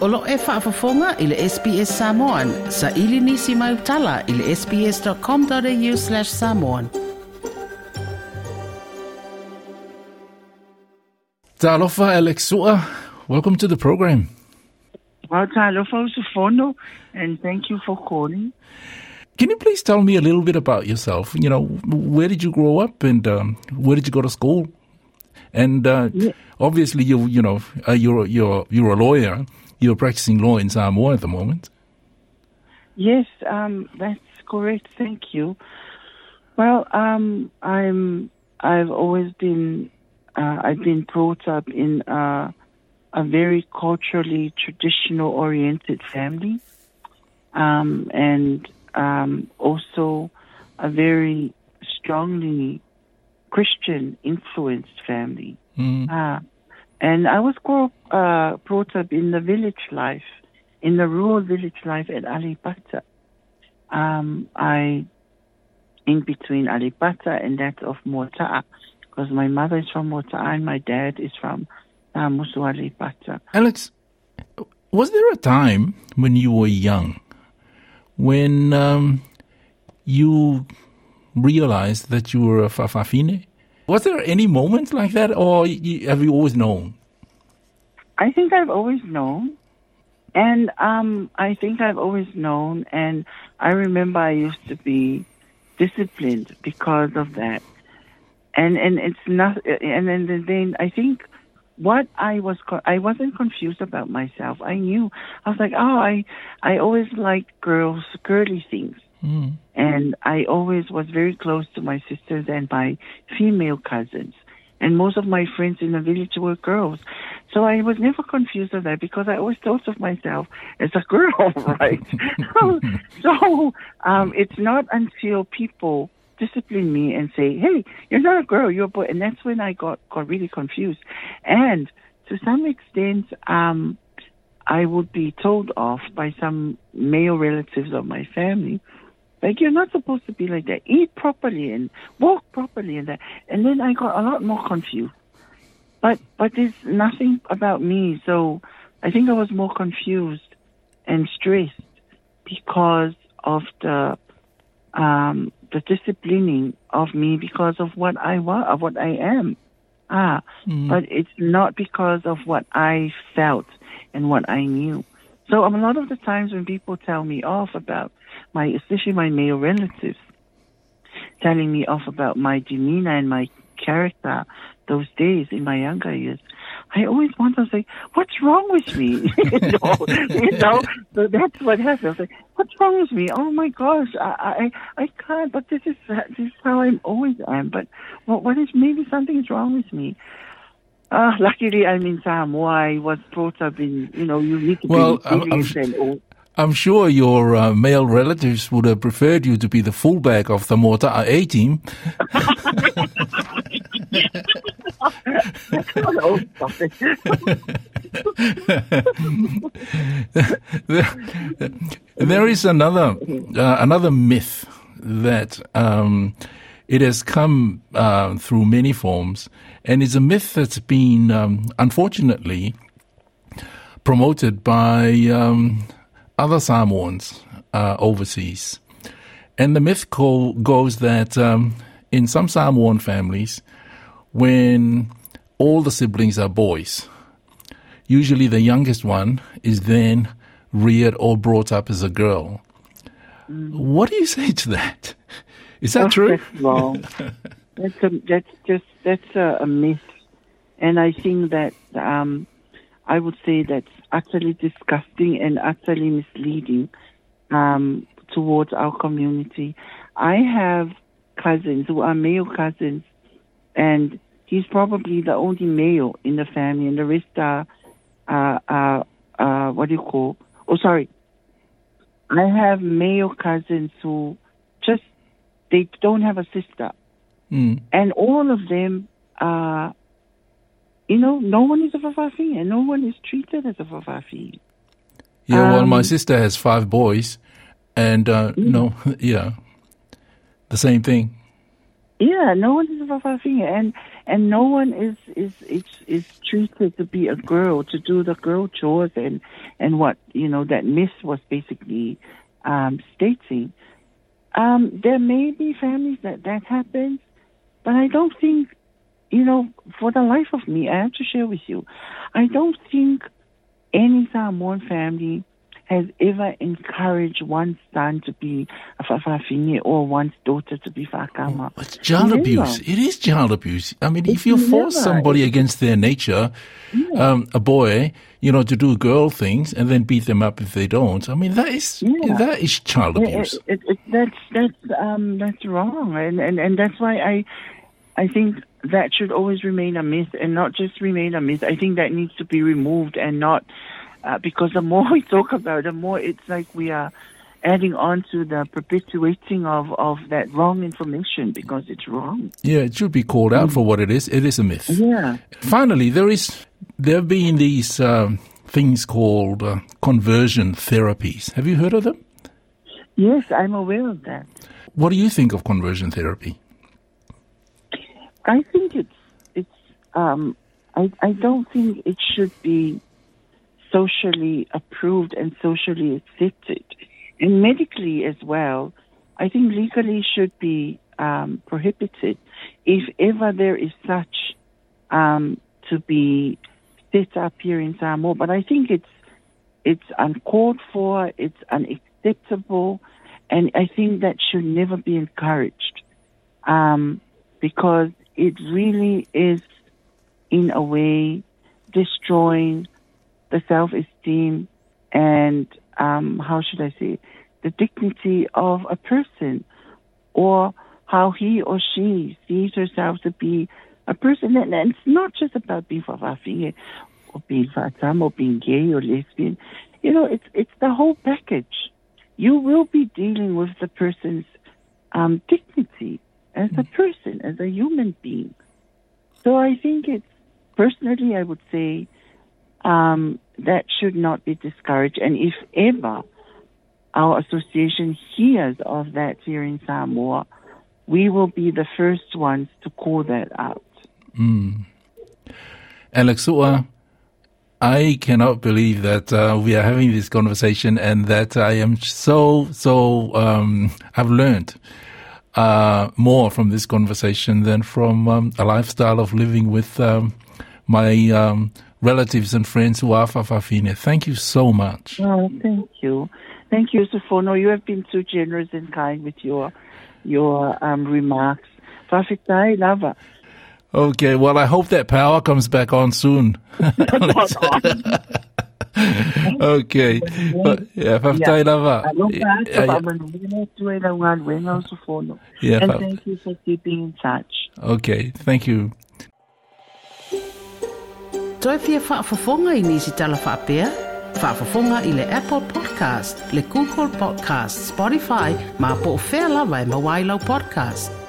Olo e whaafafonga i le SBS Samoan. Sa ili nisi mai utala i le sbs.com.au slash samoan. Talofa Alex Sua, welcome to the program. Well, Talofa Usufono, and thank you for calling. Can you please tell me a little bit about yourself? You know, where did you grow up and um, where did you go to school? And uh, Yeah. obviously, you you know, uh, you're you're you're a lawyer. You're practicing law in Samoa at the moment. Yes, um, that's correct. Thank you. Well, um, I'm. I've always been. Uh, I've been brought up in uh, a very culturally traditional-oriented family, um, and um, also a very strongly Christian influenced family. Mm. Ah, and I was grow, uh, brought up in the village life, in the rural village life at Aleipata. Um, I, in between Aleipata and that of Moata'a, because my mother is from Moata'a and my dad is from uh, Musu Aleipata. Alex, was there a time when you were young when um, you realized that you were a fa'afafine? Was there any moment like that, or have you always known? I think I've always known. And um, I think I've always known. And I remember I used to be disciplined because of that. And and it's not. And then then I think what I was I wasn't confused about myself. I knew I was like, oh, I I always liked girls, girly things. Mm. And I always was very close to my sisters and my female cousins. And most of my friends in the village were girls. So I was never confused of that because I always thought of myself as a girl, right? so um, it's not until people discipline me and say, hey, you're not a girl, you're a boy. And that's when I got, got really confused. And to some extent, um, I would be told off by some male relatives of my family like you're not supposed to be like that. Eat properly and walk properly and that. And then I got a lot more confused. But but there's nothing about me, so I think I was more confused and stressed because of the um the disciplining of me because of what I was of what I am. Ah, but it's not because of what I felt and what I knew. So um, a lot of the times when people tell me off about my, especially my male relatives, telling me off about my demeanor and my character those days in my younger years, I always wonder, say, what's wrong with me? you know, you know, so that's what was like, what's wrong with me? Oh my gosh, I, I, I can't, but this is, this is how I'm always am. But what, what is, maybe something's wrong with me. Uh, luckily, I'm in Samoa. I was brought up in, you know, you need to Well, be I'm- I'm and all. I'm sure your uh, male relatives would have preferred you to be the fullback of the Mota A team. There is another uh, another myth that um, it has come uh, through many forms, and it's a myth that's been um, unfortunately promoted by um, other Samoans uh, overseas. And the myth co- goes that um, in some Samoan families, when all the siblings are boys, usually the youngest one is then reared or brought up as a girl. What do you say to that? Is that Oh, true? That's wrong. that's a, that's just that's a, a myth, and I think that um, I would say that's utterly disgusting and utterly misleading um, towards our community. I have cousins who are male cousins, and he's probably the only male in the family, and the rest are, uh, uh, uh, what do you call? Oh, sorry. I have male cousins who just they don't have a sister, Mm. and all of them are, you know, no one is a Fafafi, and no one is treated as a Fafafi. Yeah, well, my Um, sister has five boys, and uh, no, yeah, the same thing. Yeah, no one is a fa'afafine, and and no one is is is is treated to be a girl to do the girl chores and and what you know that Miss was basically um, stating. Um, there may be families that that happens, but I don't think, you know, for the life of me, I have to share with you, I don't think any Samoan family has ever encouraged one son to be a fa'afafine or one's daughter to be fa'atama. It's child Never. abuse. It is child abuse. I mean, if It's you force somebody against their nature, um, a boy, you know, to do girl things and then beat them up if they don't, I mean, that is Yeah. that is child abuse. It, it, it, that's that's um, that's wrong, and, and and that's why I I think that should always remain a myth, and not just remain a myth. I think that needs to be removed, and not uh, because the more we talk about it, the more it's like we are adding on to the perpetuating of of that wrong information because it's wrong. Yeah, it should be called out for what it is. It is a myth. Yeah. Finally, there is there have been these um, things called uh, conversion therapies. Have you heard of them? Yes, I'm aware of that. What do you think of conversion therapy? I think it's it's um I I don't think it should be socially approved and socially accepted. And medically as well, I think legally should be um, prohibited if ever there is such um, to be set up here in Samoa. But I think it's it's uncalled for, it's unacceptable, and I think that should never be encouraged um, because it really is, in a way, destroying the self-esteem and um, how should I say, the dignity of a person, or how he or she sees herself to be a person. And, and it's not just about being fa'afafine or being fa'atama or being gay or lesbian. You know, it's it's the whole package. You will be dealing with the person's um, dignity as a person, as a human being. So I think it's personally, I would say um, that should not be discouraged. And if ever our association hears of that here in Samoa, we will be the first ones to call that out. Alex Sua, I cannot believe that uh, we are having this conversation and that I am so, so, um, I've learned uh, more from this conversation than from um, a lifestyle of living with um, my um, relatives and friends who are Fa'afafine. Thank you so much. Oh, thank you. Thank you, Sofono. You have been so generous and kind with your your um, remarks. Fafitai lava. Okay, well, I hope that power comes back on soon. okay. Eh, eh, yeah, Faftai Lava. Ah, Aloha, eh, Yeah, yeah. kapamanungina tuela um ngal wenga Sofono. Yeah, And thank you for keeping in touch. Okay, thank you. Toi fia whaafafonga i nisi tala whaapea? Whaafafonga i le Apple Podcast, le Google Podcast, Spotify, ma po o whea lawa e mawailau podcast.